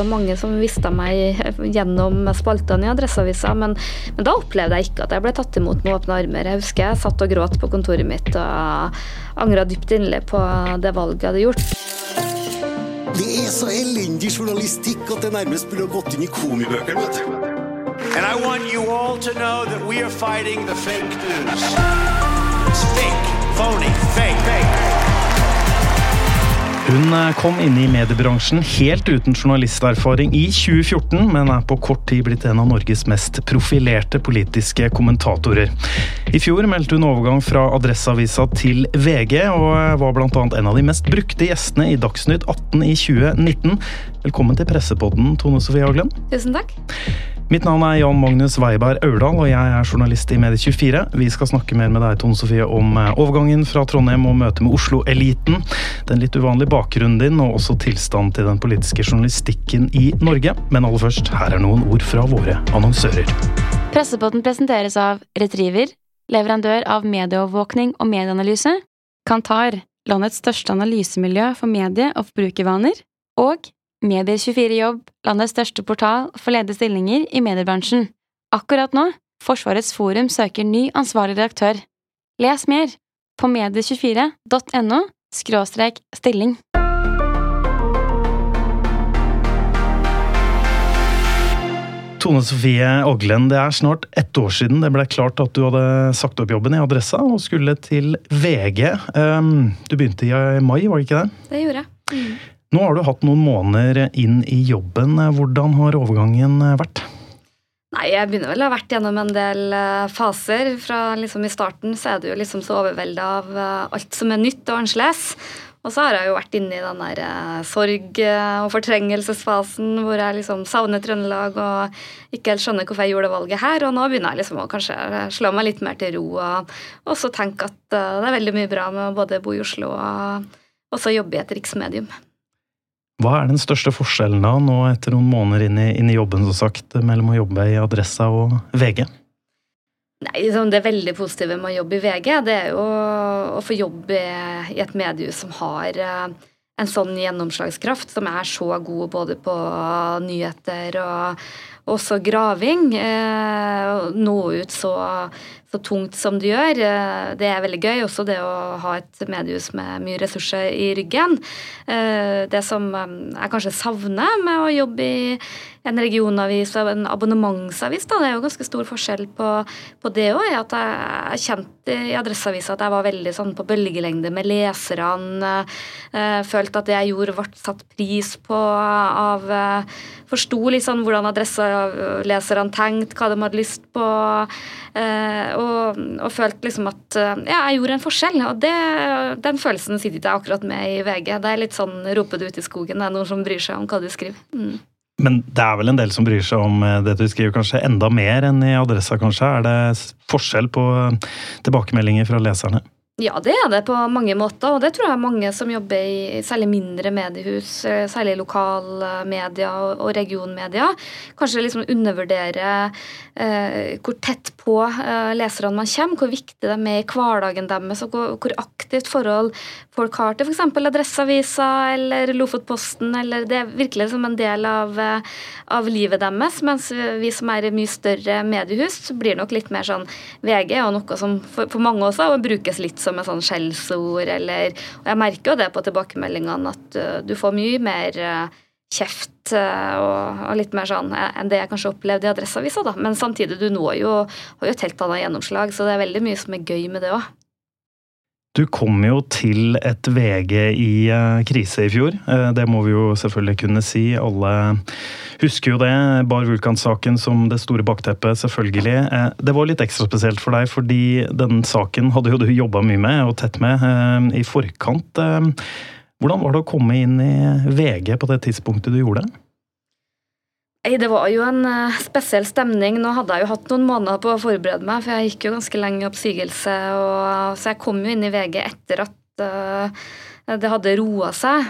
var mange som visste meg gjennom spaltene i Adresseavisa, men, men, da opplevde jeg ikke at jeg ble tatt imot med åpne armer. Jeg husker jeg satt og gråt på kontoret mitt og angra dypt inderlig på det valget jeg hadde gjort. Det er så elendig journalistikk at det nærmest burde ha gått inn i komibøkene. vet du. And I want you all to know that we are fighting the fake news. It's fake, phony, fake, fake. Hun eh, kom inn i mediebransjen helt uten journalisterfaring i 2014, men er på kort tid blitt en av Norges mest profilerte politiske kommentatorer. I fjor meldte hun overgang fra Adresseavisa til VG, og eh, var bl.a. en av de mest brukte gjestene i Dagsnytt 18 i 2019. Velkommen til Pressepodden, Tone Sofie Aglen. Tusen takk. Mitt navn er Jan Magnus Weiberg Aurdal, og jeg er journalist i Medie24. Vi skal snakke mer med deg, Tone Sofie, om eh, overgangen fra Trondheim og møtet med Oslo-eliten, den litt uvanlige bakgrunnen din, og også tilstanden til den politiske journalistikken i Norge. Men aller først, her er noen ord fra våre annonsører. Pressepodden presenteres av Retriever, leverandør av medieovervåkning og medieanalyse, Kantar, landets største analysemiljø for medie- og forbrukervaner, og Medier24 Jobb, landets største portal for ledige stillinger i mediebransjen. Akkurat nå, Forsvarets forum søker ny ansvarlig redaktør. Les mer på medie24.no skråstrek stilling. Tone Sofie Oglen, det er snart ett år siden det ble klart at du hadde sagt opp jobben i Adressa og skulle til VG. Um, du begynte i mai, var det ikke det? Det gjorde jeg. Mm. Nå har du hatt noen måneder inn i jobben. Hvordan har overgangen vært? Nei, Jeg begynner vel å ha vært gjennom en del uh, faser. Fra liksom I starten så er du jo liksom så overvelda av uh, alt som er nytt og annerledes. Og så har jeg jo vært inne i den der sorg- og fortrengelsesfasen hvor jeg liksom savner Trøndelag og ikke helt skjønner hvorfor jeg gjorde valget her. Og nå begynner jeg liksom å kanskje slå meg litt mer til ro og også tenke at det er veldig mye bra med å både bo i Oslo og også jobbe i et riksmedium. Hva er den største forskjellen da, nå etter noen måneder inn i, inn i jobben, så sagt, mellom å jobbe i Adressa og VG? Nei, liksom, Det veldig positive med å jobbe i VG, det er jo å få jobbe i et mediehus som har eh, en sånn gjennomslagskraft, som er så god både på nyheter og også graving. Eh, nå ut så så tungt som du gjør. Eh, det er veldig gøy. Også det å ha et mediehus med mye ressurser i ryggen. Eh, det som eh, jeg kanskje savner med å jobbe i en regionavis og en abonnementsavis, da, det er jo ganske stor forskjell på, på det òg, at jeg kjente i Adresseavisa at jeg var veldig sånn på bølgelengde med leserne. Følte at det jeg gjorde, ble satt pris på av Forsto sånn hvordan adresseleserne tenkte, hva de hadde lyst på og, og følte liksom at ja, jeg gjorde en forskjell. Og det, den følelsen sitter jeg akkurat med i VG. Det er litt sånn roper du ut i skogen, det er noen som bryr seg om hva du skriver. Mm. Men det er vel en del som bryr seg om eh, det du skriver, kanskje enda mer enn i Adressa, kanskje? Er det forskjell på tilbakemeldinger fra leserne? Ja, det er det på mange måter, og det tror jeg mange som jobber i særlig mindre mediehus, eh, særlig lokalmedia og regionmedia, kanskje liksom undervurderer eh, hvor tett på eh, leserne man kommer, hvor viktig de er i hverdagen deres, og hvor, hvor aktivt forhold folk har til f.eks. Adresseavisa eller Lofotposten, eller det er virkelig som en del av, eh, av livet deres, mens vi som er i mye større mediehus, blir nok litt mer sånn VG og noe som for, for mange også brukes litt som som et sånn skjellsord, eller Og jeg merker jo det på tilbakemeldingene at uh, du får mye mer uh, kjeft uh, og, og, litt mer sånn enn det jeg kanskje opplevde i Adresseavisa, da. Men samtidig, du når jo, har jo et helt annet gjennomslag, så det er veldig mye som er gøy med det òg. Du kom jo til et VG i krise i fjor. Det må vi jo selvfølgelig kunne si. Alle Husker jo det. Bar Vulkan-saken som det store bakteppet, selvfølgelig. Eh, det var litt ekstra spesielt for deg, fordi den saken hadde jo du jobba mye med, og tett med, eh, i forkant. Eh, hvordan var det å komme inn i VG på det tidspunktet du gjorde det? Det var jo en spesiell stemning. Nå hadde jeg jo hatt noen måneder på å forberede meg, for jeg gikk jo ganske lenge i oppsigelse. Og, så jeg kom jo inn i VG etter at det hadde roa seg.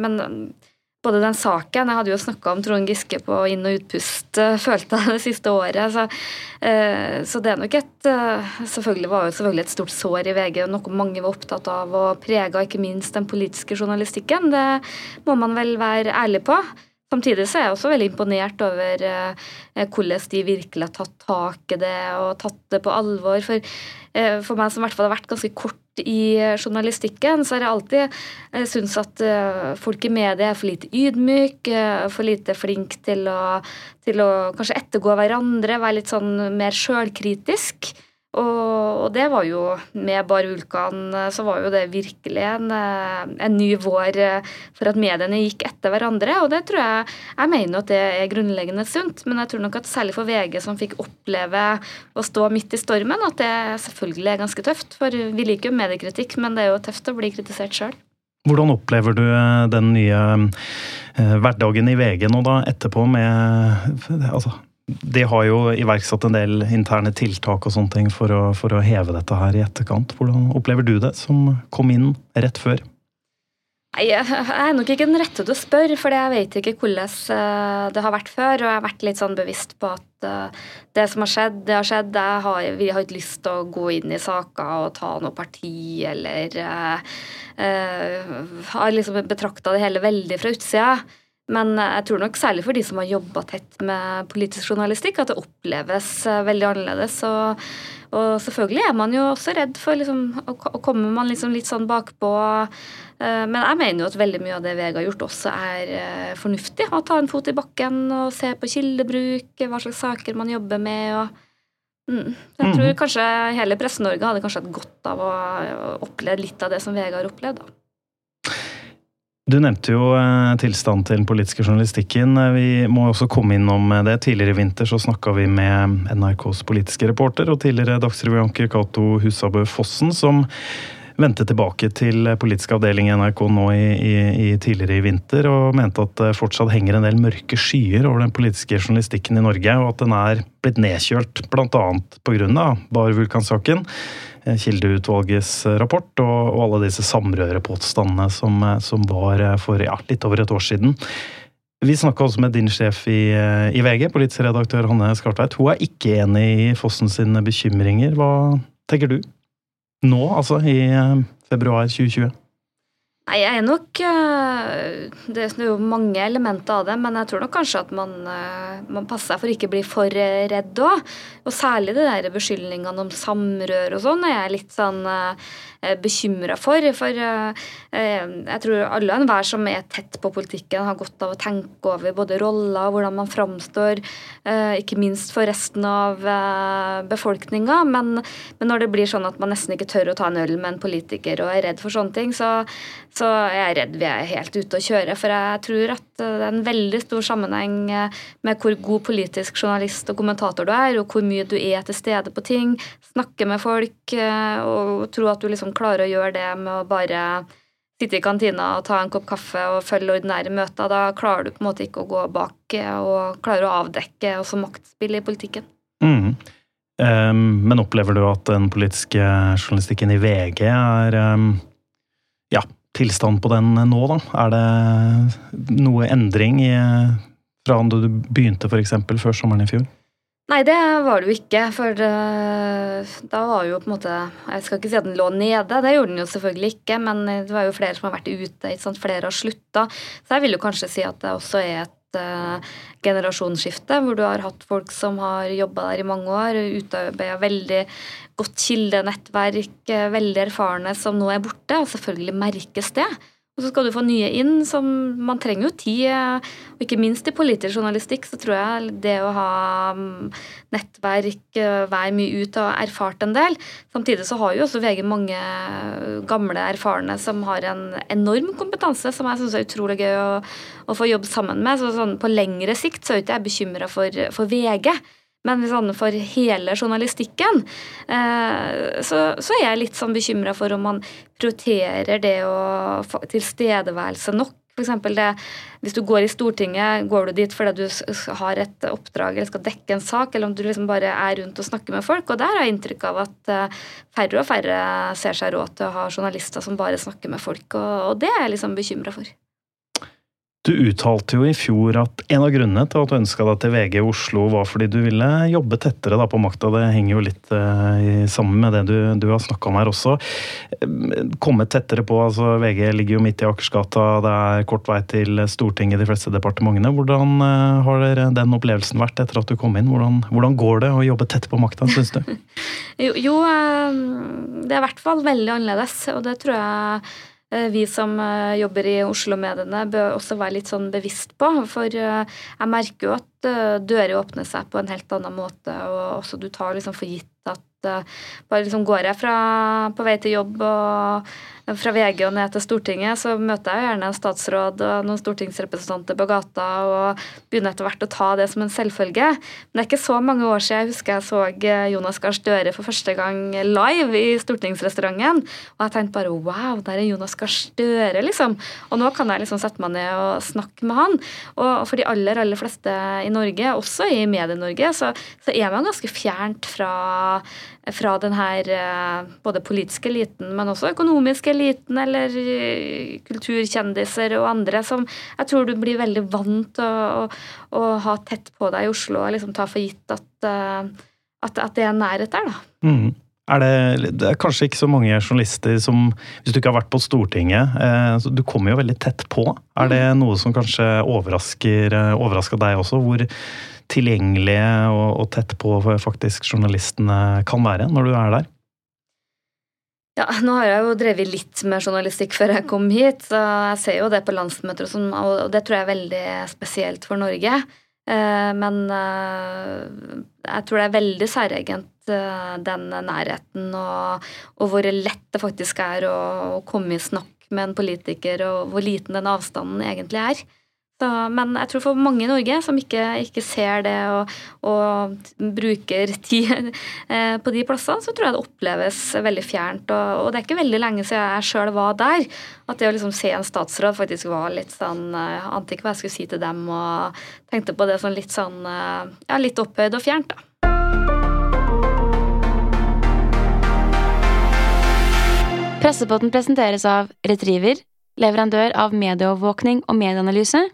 Men både den saken Jeg hadde jo snakka om Trond Giske på inn- og utpust, uh, følte jeg det siste året. Så, eh, så det er nok et eh, Selvfølgelig var jo selvfølgelig et stort sår i VG, og noe mange var opptatt av, og prega ikke minst den politiske journalistikken. Det må man vel være ærlig på. Samtidig så er jeg også veldig imponert over eh, hvordan de virkelig har tatt tak i det og tatt det på alvor. For, eh, for meg som i hvert fall har vært ganske kort i journalistikken, så har jeg alltid eh, syntes at eh, folk i media er for lite ydmyk, eh, for lite flink til å, til å kanskje ettergå hverandre, være litt sånn mer sjølkritisk. Og, det var jo Med Bar Vulkan så var jo det virkelig en, en, ny vår for at mediene gikk etter hverandre. Og det tror jeg Jeg mener at det er grunnleggende sunt, men jeg tror nok at særlig for VG, som fikk oppleve å stå midt i stormen, at det selvfølgelig er ganske tøft. For vi liker jo mediekritikk, men det er jo tøft å bli kritisert sjøl. Hvordan opplever du den nye eh, hverdagen i VG nå da, etterpå med altså, de har jo iverksatt en del interne tiltak og sånne ting for å, for å, heve dette her i etterkant. Hvordan opplever du det, som kom inn rett før? Jeg er nok ikke den rette til å spørre, for jeg vet ikke hvordan eh, det har vært før. Og jeg har vært litt sånn bevisst på at eh, det som har skjedd, det har skjedd. Har, vi har ikke lyst til å gå inn i saker og ta noe parti eller uh, Har liksom betrakta det hele veldig fra utsida. Men jeg tror nok særlig for de som har jobba tett med politisk journalistikk, at det oppleves eh, veldig annerledes. Og, og selvfølgelig er man jo også redd for liksom, å komme man liksom litt sånn bakpå. Eh, men jeg mener jo at veldig mye av det VG har gjort også er eh, fornuftig. Å ta en fot i bakken og se på kildebruk, hva slags saker man jobber med. og Mm. Jeg tror mhm. kanskje hele Presse-Norge hadde kanskje hatt godt av å oppleve litt av det som VG har opplevd. da. Du nevnte jo eh, tilstanden til den politiske journalistikken. Eh, vi må også komme innom eh, det. Tidligere i vinter så snakka vi med NRKs politiske reporter og tidligere dagsrevyanker Cato Husabø Fossen, som vendte tilbake til politisk avdeling i NRK nå i, i, i, tidligere i vinter, og mente at det fortsatt henger en del mørke skyer over den politiske journalistikken i Norge, og at den er blitt nedkjølt bl.a. pga. Bar-vulkansaken. Eh, kildeutvalgets eh, rapport og, og alle disse samrørepåstandene som, eh, som var for ja, litt over et år siden. Vi snakka også med din sjef i, i VG, politisk redaktør Hanne Skartveit. Hun er ikke enig i Fossen sine bekymringer. Hva tenker du? Nå, altså, i februar 2020? Nei, jeg er nok eh, Det er jo mange elementer av det, men jeg tror nok kanskje at man, eh, man passer seg for ikke å bli for eh, redd òg. Og særlig det der beskyldningene om samrør og sånn er jeg litt sånn bekymra for. For jeg tror alle og enhver som er tett på politikken, har godt av å tenke over både roller og hvordan man framstår, ikke minst for resten av befolkninga. Men, men når det blir sånn at man nesten ikke tør å ta en øl med en politiker og er redd for sånne ting, så så jeg er redd vi er helt ute å kjøre. For jeg tror at det er en veldig stor sammenheng eh, med hvor god politisk journalist og kommentator du er, og hvor mye du er til stede på ting, snakke med folk eh, og tro at du liksom klarer å gjøre det med å bare sitte i kantina og ta en kopp kaffe og følge ordinære møter. Da klarer du på en måte ikke å gå bak eh, og klarer å avdekke også maktspill i politikken. Mm. Um, men opplever du at den politiske journalistikken i VG er um, tilstand på den nå, da? Er det noe endring i, fra da du begynte f.eks. før sommeren i fjor? Nei, det var det jo ikke. For uh, da var jo på en måte Jeg skal ikke si at den lå nede, det gjorde den jo selvfølgelig ikke. Men det var jo flere som har vært ute, sant? flere har slutta. Så jeg vil jo kanskje si at det også er et uh, generasjonsskifte, hvor du har hatt folk som har jobba der i mange år, utarbeida veldig godt kildenettverk, eh, veldig erfarne, som nå er borte. Og selvfølgelig merkes det. Og så skal du få nye inn, som man trenger jo tid. Og ikke minst i politisk journalistikk så tror jeg det å ha mm, nettverk, eh, være mye ut og erfart en del. Samtidig så har jo også VG mange gamle erfarne som har en enorm kompetanse, som jeg syns er utrolig gøy å, å, få jobbe sammen med. Så sånn, på lengre sikt så er ikke jeg bekymra for, for VG. Men sånn for hele journalistikken eh, så, er jeg litt sånn bekymra for om man prioriterer det å tilstedeværelse nok. For det, Hvis du går i Stortinget, går du dit fordi du har et oppdrag eller skal dekke en sak, eller om du liksom bare er rundt og snakker med folk. og Der har jeg inntrykk av at eh, færre og færre ser seg råd til å ha journalister som bare snakker med folk, og, og det er jeg liksom bekymra for. Du uttalte jo i fjor at en av grunnene til at du ønska deg til VG i Oslo, var fordi du ville jobbe tettere da på makta. Det henger jo litt uh, sammen med det du, du har snakka om her også. Komme tettere på. altså VG ligger jo midt i Akersgata, det er kort vei til Stortinget de fleste departementene. Hvordan uh, har den opplevelsen vært etter at du kom inn? Hvordan, hvordan går det å jobbe tett på makta, syns du? jo, jo, det er i hvert fall veldig annerledes, og det tror jeg Eh, vi som eh, jobber i Oslo-mediene, bør også være litt sånn bevisst på. For eh, jeg merker jo at dører åpner seg på en helt annen måte, og også du tar liksom for gitt at bare liksom går jeg fra, på vei til jobb og fra VG og ned til Stortinget, så møter jeg gjerne en statsråd og noen stortingsrepresentanter på gata og begynner etter hvert å ta det som en selvfølge. Men det er ikke så mange år siden jeg husker jeg så eh, Jonas Gahr Støre for første gang live i stortingsrestauranten. Og jeg tenkte bare wow, der er Jonas Gahr Støre, liksom. Og nå kan jeg liksom sette meg ned og snakke med han. Og for de aller, aller fleste i Norge, også i Medie-Norge, så, så er man ganske fjernt fra fra den her eh, både politiske eliten, men også økonomiske eliten, eller eh, kulturkjendiser og andre, som jeg tror du blir veldig vant til å, å, å, ha tett på deg i Oslo og liksom ta for gitt at, eh, at, at det er nærhet der, da. Mm. Er det, det, er kanskje ikke så mange journalister som Hvis du ikke har vært på Stortinget, eh, Du kommer jo veldig tett på. Er det mm. noe som kanskje overrasker, overrasker deg også? Hvor tilgjengelige og, og tett på faktisk journalistene kan være når du er der? Ja, nå har jeg jo drevet litt med journalistikk før jeg kom hit, så jeg ser jo det på landsmøter og sånn, og det tror jeg er veldig spesielt for Norge. Eh, men eh, jeg tror det er veldig særegent eh, den nærheten og, og, hvor lett det faktisk er å, å komme i snakk med en politiker, og hvor liten den avstanden egentlig er. Så, men jeg tror for mange i Norge som ikke, ikke ser det og, og, bruker tid eh, på de plassene, så tror jeg det oppleves veldig fjernt. Og, og det er ikke veldig lenge siden jeg sjøl var der. At det å liksom se en statsråd faktisk var litt sånn Jeg Ante ikke hva jeg skulle si til dem, og tenkte på det sånn litt sånn uh, ja, litt opphøyd og fjernt, da. Pressepotten presenteres av Retriever, leverandør av medieovervåkning og medieanalyse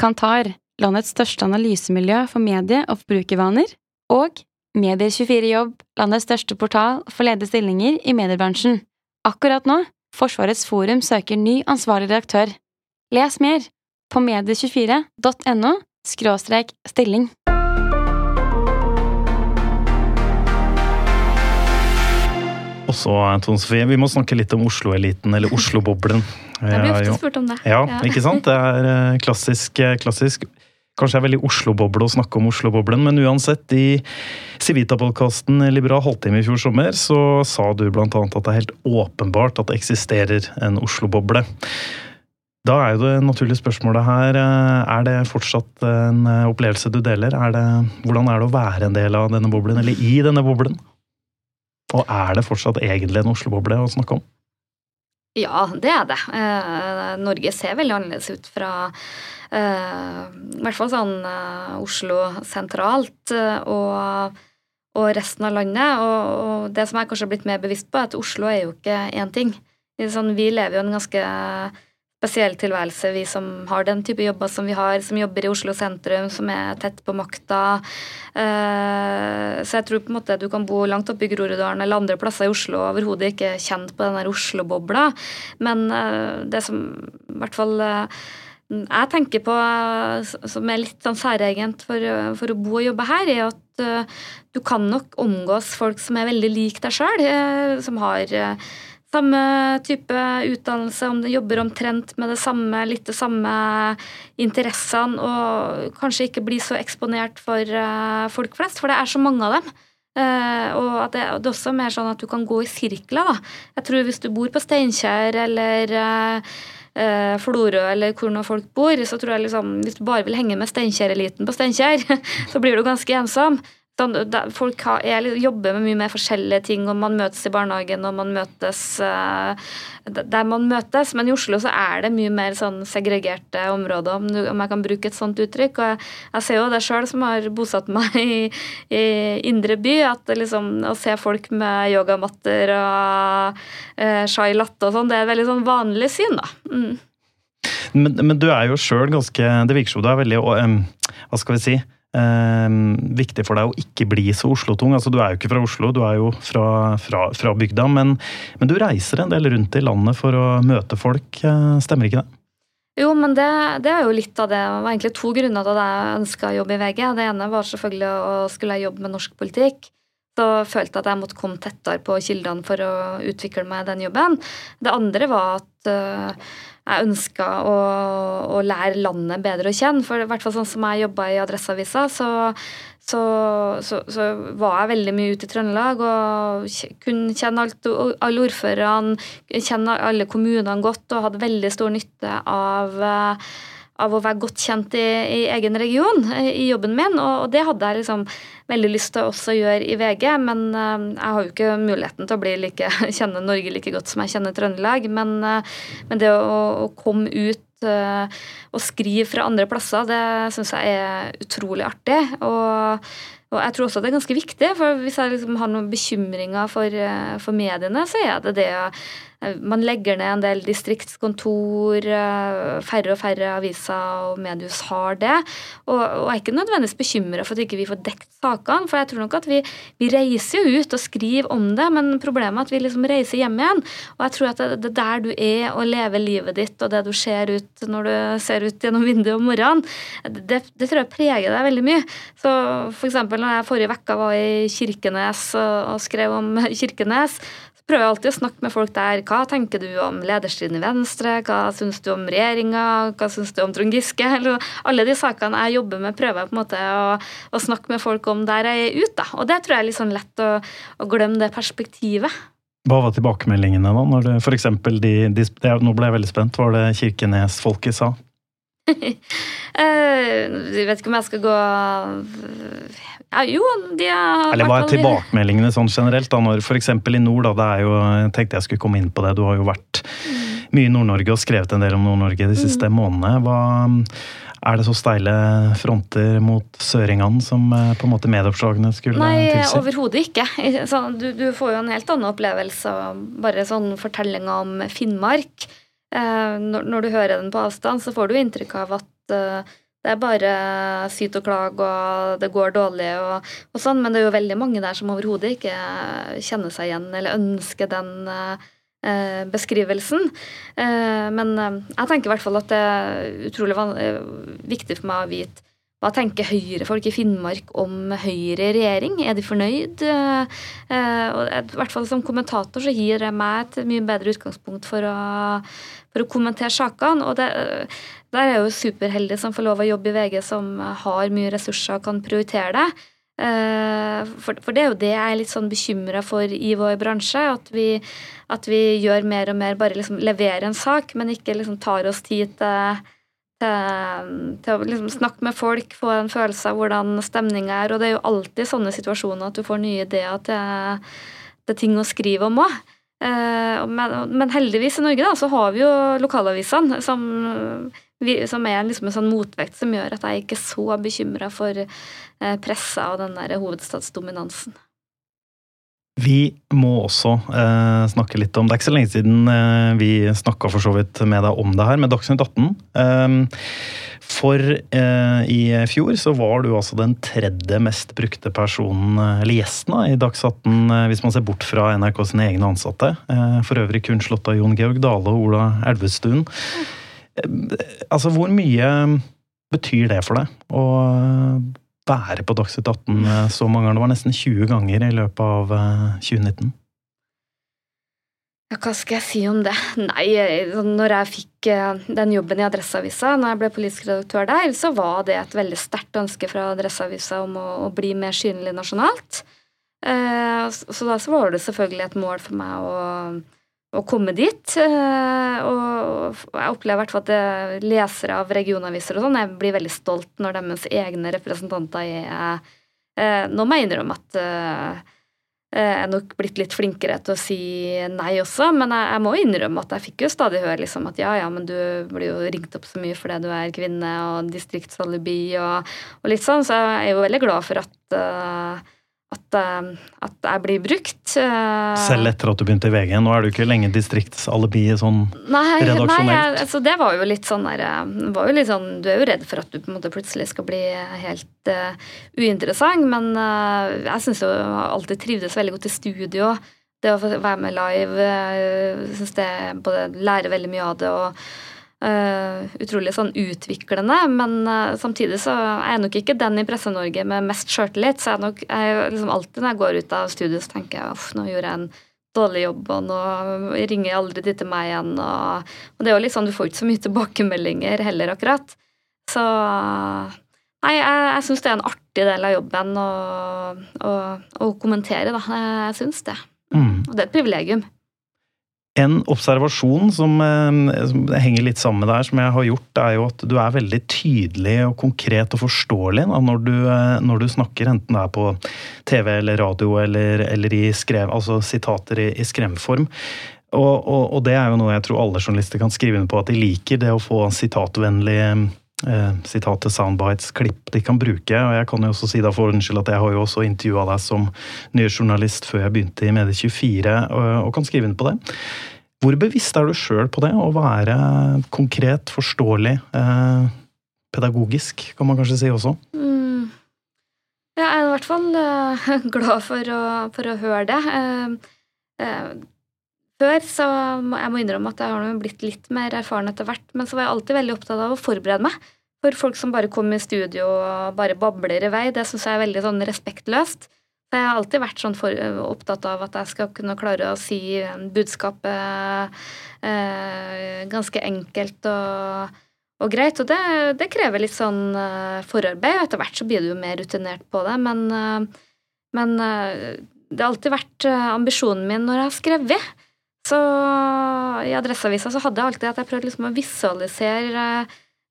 Kantar, landets største analysemiljø for medie- og forbrukervaner, og Medier24 Jobb, landets største portal for ledige stillinger i mediebransjen. Akkurat nå, Forsvarets forum søker ny ansvarlig redaktør. Les mer på medie24.no skråstrek stilling. Og så, Tone Sofie, vi må snakke litt om Oslo-eliten, eller Oslo-boblen. Jeg blir ofte spurt om det. Ja, ja, ikke sant? Det er eh, klassisk, eh, klassisk. Kanskje det er veldig Oslo-boble å snakke om Oslo-boblen, men uansett, i Civita-podkasten Liberal halvtime i fjor sommer, så sa du annet at det er helt åpenbart at det eksisterer en Oslo-boble. Da er jo det naturlige spørsmålet her eh, Er det fortsatt en opplevelse du deler? Er det, hvordan er det å være en del av denne boblen, eller i denne boblen? Og er det fortsatt egentlig en Oslo-boble å snakke om? Ja, det er det. Eh, Norge ser veldig annerledes ut fra eh, i hvert fall sånn eh, Oslo sentralt eh, og, og, resten av landet. Og, og, det som jeg kanskje har blitt mer bevisst på, er at Oslo er jo ikke én ting. Sånn, vi lever jo en ganske spesiell tilværelse, vi som har den type jobber som vi har, som jobber i Oslo sentrum, som er tett på makta. Eh, så jeg tror på en måte du kan bo langt oppe i Groruddalen eller andre plasser i Oslo og overhodet ikke kjent på den der Oslo-bobla. Men eh, det som i hvert fall eh, jeg tenker på som er litt sånn særegent for, for, å bo og jobbe her, er at du kan nok omgås folk som er veldig lik deg sjøl, som har samme type utdannelse, om du jobber omtrent med det samme, litt det samme interessene, og kanskje ikke bli så eksponert for uh, folk flest, for det er så mange av dem. Uh, og at det, det, er også mer sånn at du kan gå i sirkler. da. Jeg tror Hvis du bor på Steinkjer eller uh, uh, Florø eller hvor nå folk bor, så tror jeg liksom, hvis du bare vil henge med Steinkjer-eliten på Steinkjer, så blir du ganske ensom. Folk har, jobber med mye mer forskjellige ting, og man møtes i barnehagen og man møtes uh, der man møtes. Men i Oslo så er det mye mer sånn segregerte områder, om, jeg kan bruke et sånt uttrykk. Og jeg, jeg ser jo det sjøl, som har bosatt meg i, i indre by, at liksom, å se folk med yogamatter og eh, chai latte og sånn, det er et veldig sånn vanlig syn, da. Mm. Men, men du er jo sjøl ganske Det virker som du er veldig Hva skal vi si? Um, viktig for deg å ikke bli så Oslo-tung. Altså, du er jo ikke fra Oslo, du er jo fra, fra, fra bygda. Men, men, du reiser en del rundt i landet for å møte folk, uh, stemmer ikke det? Jo, men det, det, er jo litt av det. Det var egentlig to grunner til at jeg ønska jobb i VG. Det ene var selvfølgelig å skulle jobbe med norsk politikk. Så følte jeg at jeg måtte komme tettere på kildene for å utvikle meg i den jobben. Det andre var at uh, jeg ønska å, å, lære landet bedre å kjenne. For i hvert fall sånn som jeg jobba i Adresseavisa, så, så, så, så, var jeg veldig mye ute i Trøndelag og kunne kjenne alt, alle ordførerne, kjenne alle kommunene godt og hadde veldig stor nytte av av å være godt kjent i, i egen region i jobben min, og, og det hadde jeg liksom veldig lyst til å gjøre i VG, men uh, jeg har jo ikke muligheten til å like, kjenne Norge like godt som jeg kjenner Trøndelag. Men, uh, men det å, å, komme ut og skrive fra andre plasser, det syns jeg er utrolig artig. Og, og, jeg tror også det er ganske viktig, for hvis jeg liksom har noen bekymringer for, for mediene, så er det det Eh, man legger ned en del distriktskontor, eh, færre og færre aviser og mediehus har det. Og, og er ikke nødvendigvis bekymra for at vi ikke får dekt sakene. For jeg tror nok at vi, vi, reiser jo ut og skriver om det, men problemet er at vi liksom reiser hjem igjen. Og jeg tror at det, det der du er og lever livet ditt, og det du ser ut når du ser ut gjennom vinduet om morgenen, det, det tror jeg preger deg veldig mye. Så for eksempel når jeg forrige uke var i Kirkenes og, og skrev om Kirkenes, prøver alltid å snakke med folk der. Hva tenker du om lederstriden i Venstre? Hva syns du om regjeringa? Hva syns du om Trond Giske? Eller, Alle de sakene jeg jobber med, prøver jeg på en måte å, å snakke med folk om der jeg er ute. Og det tror jeg er litt sånn lett å, å glemme det perspektivet. Hva var tilbakemeldingene da? Når det, for eksempel de, de, nå ble jeg veldig spent. Var det Kirkenes-folket sa? Eh, jeg vet ikke om jeg skal gå ja, Jo, de har Eller hva er tilbakemeldingene sånn generelt? da, når F.eks. i nord, da, det er jo, jeg tenkte jeg skulle komme inn på det. Du har jo vært mye i Nord-Norge og skrevet en del om Nord-Norge de siste mm. månedene. Hva, er det så steile fronter mot søringene som eh, på en måte medieoppslagene skulle Nei, tilsi? Nei, overhodet ikke. Du, du, får jo en helt annen opplevelse av bare sånn fortellinga om Finnmark. Eh, når, du hører den på avstand, så får du inntrykk av at eh, det er bare syt og klag, og det går dårlig og, og, sånn, men det er jo veldig mange der som overhodet ikke kjenner seg igjen eller ønsker den eh, beskrivelsen. Eh, men eh, jeg tenker i hvert fall at det er utrolig viktig for meg å vite hva tenker Høyre-folk i Finnmark om Høyre i regjering? Er de fornøyd? Eh, I hvert fall som kommentator så gir det meg et mye bedre utgangspunkt for å, for å kommentere sakene. Og det, der er jeg jo superheldig som får lov å jobbe i VG, som har mye ressurser og kan prioritere det. Eh, for, for, det er jo det jeg er litt sånn bekymra for i vår bransje. At vi, at vi, gjør mer og mer bare liksom leverer en sak, men ikke liksom tar oss tid til til, til å liksom snakke med folk, få en følelse av hvordan stemninga er. Og det er jo alltid sånne situasjoner at du får nye ideer til, til ting å skrive om òg. Eh, men, men, heldigvis i Norge da, så har vi jo lokalavisene, som, som er liksom en sånn motvekt som gjør at jeg ikke er så bekymra for eh, pressa og den der hovedstadsdominansen. Vi må også eh, snakke litt om Det er ikke så lenge siden eh, vi snakka for så vidt med deg om det her, med Dagsnytt 18. Eh, for eh, i fjor så var du altså den tredje mest brukte personen, eh, eller gjesten, i Dags 18, eh, hvis man ser bort fra NRK sine egne ansatte. for øvrig kun slått av Jon Georg Dale og Ola Elvestuen. altså, hvor mye betyr det for deg? Og være på Dagsnytt 18 eh, så mange ganger. Det var nesten 20 ganger i løpet av 2019. Eh, ja, hva skal jeg si om det? Nei, sånn, når jeg fikk eh, den jobben i Adresseavisa, når jeg ble politisk redaktør der, så var det et veldig sterkt ønske fra Adresseavisa om å, å bli mer synlig nasjonalt. Så da så var det selvfølgelig et mål for meg å å komme dit. Eh, og jeg opplever hvert fall at lesere av regionaviser og sånn jeg blir veldig stolt når deres egne representanter er eh, Nå må jeg innrømme at eh, jeg er nok blitt litt flinkere til å si nei også, men jeg, jeg må innrømme at jeg fikk jo stadig høre liksom at ja, ja, men du blir jo ringt opp så mye fordi du er kvinne og distriktsalibi og, og litt sånn, så jeg er jo veldig glad for at at, eh, at jeg blir brukt. Eh, Selv etter at du begynte i VG? Nå er du ikke lenge distriktsalibiet sånn Nei, redaksjonelt? nei altså det var jo litt sånn der, eh, var jo litt sånn, Du er jo redd for at du på en måte plutselig skal bli helt uh, uinteressant, men uh, jeg syns jo alltid trivdes veldig godt i studio. Det å være med live, uh, syns det både lærer veldig mye av det og Uh, utrolig sånn utviklende, men uh, samtidig så er jeg nok ikke den i Presse-Norge med mest sjøltillit. Så jeg nok, jeg, liksom alltid når jeg går ut av studio, så tenker jeg uff, nå gjorde jeg en dårlig jobb, og nå ringer jeg aldri de til meg igjen. Og, og, det er jo litt sånn, du får ikke så mye tilbakemeldinger heller, akkurat. Så Nei, jeg, jeg syns det er en artig del av jobben å, å, å kommentere, da. Jeg syns det. Mm. Og det er et privilegium. En observasjon som, eh, som, henger litt sammen med det her, som jeg har gjort, er jo at du er veldig tydelig og konkret og forståelig når, du, eh, når, du, snakker, enten det er på TV eller radio eller, eller i skrev, altså sitater i, i skremform. Og, og, og, det er jo noe jeg tror alle journalister kan skrive under på, at de liker det å få sitatvennlige eh, sitatet, soundbites, klipp de kan bruke. Og jeg kan jo også si da for ordens at jeg har jo også intervjua deg som nyhetsjournalist før jeg begynte i Medie24, og, og, kan skrive inn på det. Hvor bevisst er du sjøl på det, å være konkret, forståelig, eh, pedagogisk, kan man kanskje si også? Mm. Jeg er i hvert fall uh, glad for å, for å, høre det. Uh, uh, før så jeg må innrømme at jeg har blitt litt mer erfaren etter hvert, men så var jeg alltid veldig opptatt av å forberede meg. For folk som bare kommer i studio og bare babler i vei, det syns jeg er veldig sånn respektløst. Så jeg har alltid vært sånn for, opptatt av at jeg skal kunne klare å si budskapet eh, ganske enkelt og, og greit. Og det, det, krever litt sånn eh, forarbeid, og etter hvert så blir du jo mer rutinert på det. Men, eh, men eh, det har alltid vært eh, ambisjonen min når jeg har skrevet. Så i Adresseavisa så hadde jeg alltid at jeg prøvde liksom å visualisere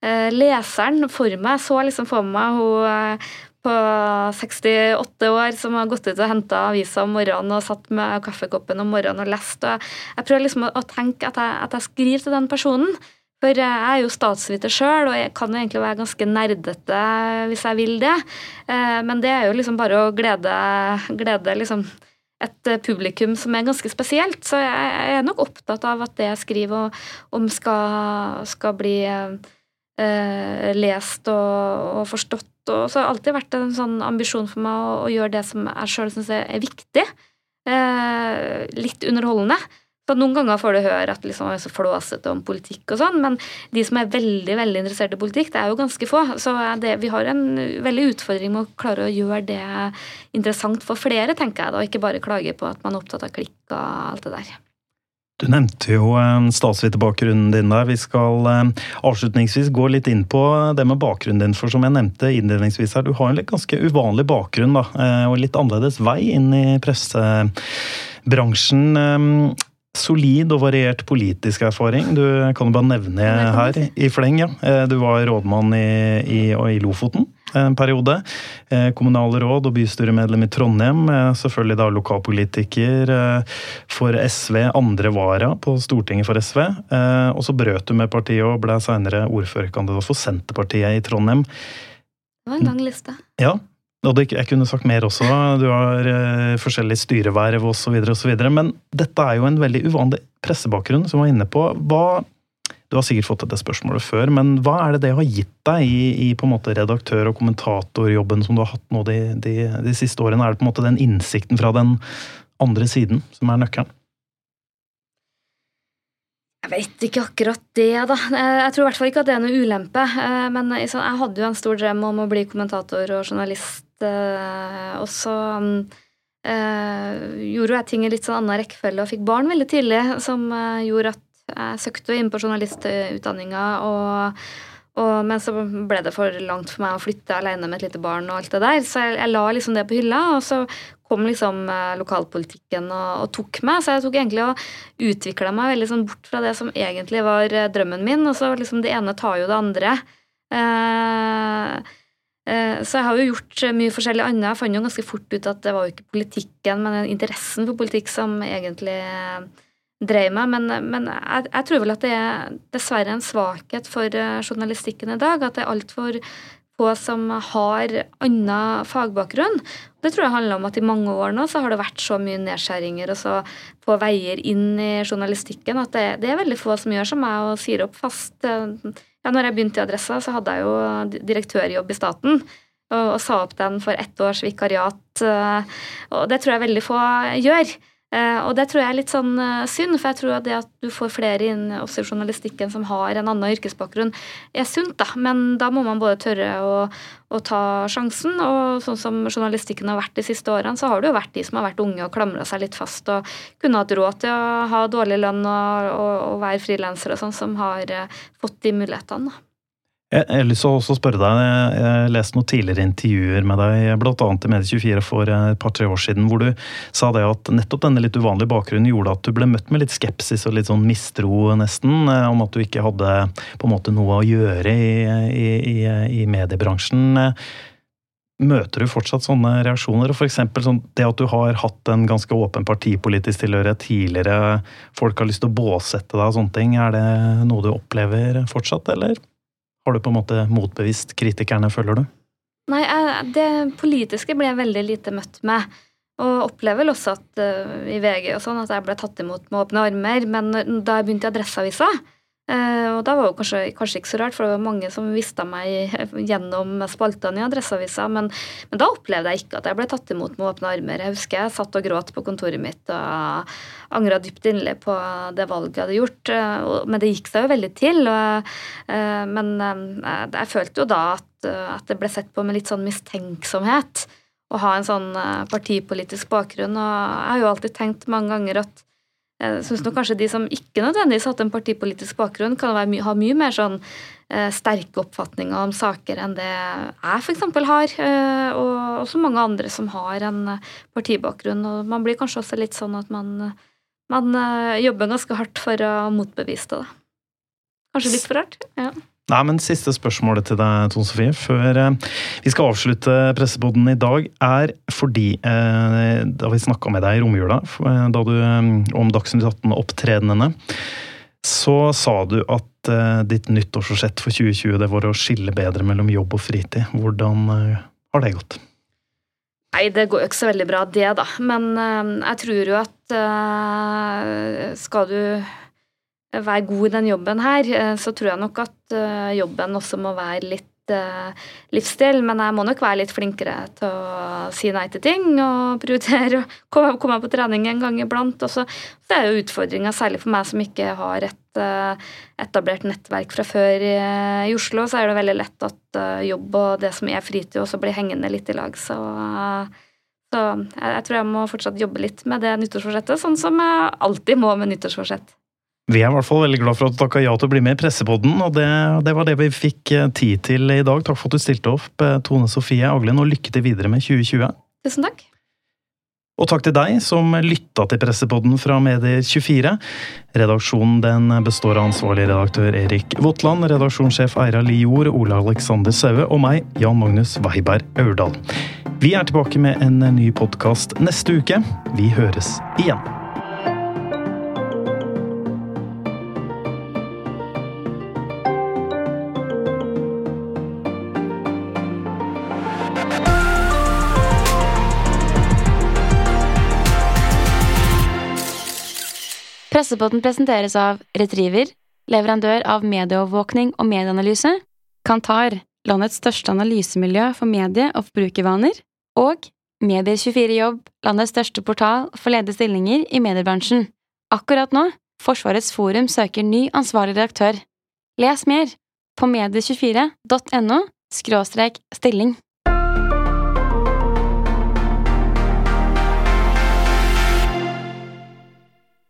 eh, leseren for meg. Så liksom for meg hun eh, på 68 år som har gått ut og henta avisa om morgenen og satt med kaffekoppen om morgenen og lest. Og jeg prøver liksom å tenke at jeg, at jeg skriver til den personen. For jeg er jo statsviter sjøl, og jeg kan jo egentlig være ganske nerdete hvis jeg vil det. Eh, men det er jo liksom bare å glede, glede liksom et eh, publikum som er ganske spesielt. Så jeg er nok opptatt av at det jeg skriver om skal, skal bli eh, lest og, og, forstått. Og så har det alltid vært en sånn ambisjon for meg å, å gjøre det som jeg sjøl syns er viktig. Eh, litt underholdende. Så Noen ganger får du høre at liksom, er så flåsete om politikk og sånn, men de som er veldig veldig interessert i politikk, det er jo ganske få. Så det, vi har en veldig utfordring med å klare å gjøre det interessant for flere, tenker jeg da, og ikke bare klage på at man er opptatt av klikk og alt det der. Du nevnte jo eh, statsviterbakgrunnen din der. Vi skal eh, avslutningsvis gå litt inn på det med bakgrunnen din. For som jeg nevnte innledningsvis her, du har en litt ganske uvanlig bakgrunn, da. Eh, og litt annerledes vei inn i pressebransjen solid og variert politisk erfaring. Du kan jo bare nevne her i fleng. ja. Eh, du var rådmann i, i, i Lofoten en periode. Kommunale kommunalråd og bystyremedlem i Trondheim. Eh, selvfølgelig da lokalpolitiker for SV, andre vara på Stortinget for SV. Og så brøt du med partiet og ble senere ordførerkandidat for Senterpartiet i Trondheim. Det var en lang liste. Ja, og det, jeg kunne sagt mer også. Du har eh, forskjellige styreverv osv. Men dette er jo en veldig uvanlig pressebakgrunn, som var inne på. Hva, du har sikkert fått dette spørsmålet før, men hva er det det har gitt deg i, i på en måte redaktør- og kommentatorjobben som du har hatt nå de, de, de siste årene? Er det på en måte den innsikten fra den andre siden som er nøkkelen? Jeg vet ikke akkurat det, da. Jeg tror i hvert fall ikke at det er noe ulempe. Eh, men jeg hadde jo en stor drøm om å bli kommentator og journalist Eh, og så uh, gjorde jeg ting i litt sånn annen rekkefølge og fikk barn veldig tidlig, som gjorde at jeg søkte inn på journalistutdanninga. Og, og, men så ble det for langt for meg å flytte alene med et lite barn. og alt det der, Så jeg, jeg la liksom det på hylla. Og så kom liksom lokalpolitikken og, og, tok meg. Så jeg tok egentlig og utvikla meg veldig sånn bort fra det som egentlig var drømmen min. Og så liksom det ene tar jo det andre. Eh, Eh, så jeg har jo gjort mye forskjellig annet. Jeg fant jo ganske fort ut at det var jo ikke politikken, men interessen for politikk som egentlig dreier meg. Men, men jeg, jeg, tror vel at det er dessverre en svakhet for eh, journalistikken i dag. At det er altfor få som har annen fagbakgrunn. Det tror jeg handler om at i mange år nå så har det vært så mye nedskjæringer og så på veier inn i journalistikken at det, det, er veldig få som gjør som meg og sier opp fast. Ja, når jeg begynte i Adressa, så hadde jeg jo direktørjobb i staten. Og, og sa opp den for ett års vikariat. Og det tror jeg veldig få gjør. Eh, og det tror jeg er litt sånn eh, synd, for jeg tror at det at du får flere inn også i journalistikken som har en annen yrkesbakgrunn, er sunt, da. Men da må man både tørre å, å ta sjansen, og sånn som journalistikken har vært de siste årene, så har det jo vært de som har vært unge og klamra seg litt fast og kunne hatt råd til å ha dårlig lønn og, og, og være frilanser og sånn, som har eh, fått de mulighetene. da. Jeg har lyst til å spørre deg, jeg leste noen tidligere intervjuer med deg, bl.a. i Medie24 for et par-tre år siden, hvor du sa det at nettopp denne litt uvanlige bakgrunnen gjorde at du ble møtt med litt skepsis og litt sånn mistro, nesten, eh, om at du ikke hadde på en måte noe å gjøre i, i, i, i mediebransjen. Møter du fortsatt sånne reaksjoner? F.eks. Sånn, det at du har hatt en ganske åpen partipolitisk tilhørighet tidligere, folk har lyst til å båsette deg og sånne ting, er det noe du opplever fortsatt, eller? Har du på en måte motbevist kritikerne, føler du? Nei, det politiske ble jeg veldig lite møtt med. Og opplever vel også at uh, i VG og sånn at jeg ble tatt imot med åpne armer. Men da jeg begynte i Adresseavisa, og da var det kanskje, kanskje, ikke så rart, for det var mange som visste meg gjennom spaltene i Adresseavisa, men, men, da opplevde jeg ikke at jeg ble tatt imot med åpne armer. Jeg husker jeg satt og gråt på kontoret mitt og angra dypt inderlig på det valget jeg hadde gjort. Eh, men det gikk seg jo veldig til. Og, eh, men eh, jeg følte jo da at, at, det ble sett på med litt sånn mistenksomhet å ha en sånn partipolitisk bakgrunn. Og jeg har jo alltid tenkt mange ganger at jeg syns kanskje de som ikke nødvendigvis har hatt en partipolitisk bakgrunn, kan være, ha mye mer sånn eh, sterke oppfatninger om saker enn det jeg f.eks. har, eh, og også mange andre som har en partibakgrunn. Og man blir kanskje også litt sånn at man man jobber ganske hardt for å motbevise det. Kanskje litt for hardt? Ja. Nei, men Siste spørsmålet til deg, Tone Sofie, før uh, vi skal avslutte presseboden i dag, er fordi uh, da vi snakka med deg i romjula da du, om Dagsnytt 18-opptredenene, så sa du at ditt nyttårsforsett for 2020 det var å skille bedre mellom jobb og fritid. Hvordan har det gått? Nei, det går jo ikke så veldig bra, det, da. Men jeg tror jo at skal du være god i den jobben her, uh, så tror jeg nok at jobben også må være litt livsstil. Men jeg må nok være litt flinkere til å si nei til ting og prioritere å komme, på trening en gang iblant. Og så, så er jo utfordringa, særlig for meg som ikke har et etablert nettverk fra før i, Oslo, så er det veldig lett at jobb og det som er fritid, også blir hengende litt i lag. Så, så jeg, jeg, tror jeg må fortsatt jobbe litt med det nyttårsforsettet, sånn som jeg alltid må med nyttårsforsett. Vi er i hvert fall veldig glad for at du takka ja til å bli med i Pressepodden, og det, det, var det vi fikk eh, tid til i dag. Takk for at du stilte opp, Tone Sofie Aglen, og lykke til videre med 2020. Tusen takk. Og takk til deg som lytta til Pressepodden fra Medier24. Redaksjonen den består av ansvarlig redaktør Erik Votland, redaksjonssjef Eira Lior, Ole Alexander Saue og meg, Jan Magnus Weiberg Aurdal. Vi er tilbake med en ny podkast neste uke. Vi høres igjen. Pressepodden presenteres av Retriever, leverandør av medieovervåkning og medieanalyse, Kantar, landets største analysemiljø for medie- og forbrukervaner, og Medier24 Jobb, landets største portal for ledige stillinger i mediebransjen. Akkurat nå, Forsvarets forum søker ny ansvarlig redaktør. Les mer på medie24.no – stilling.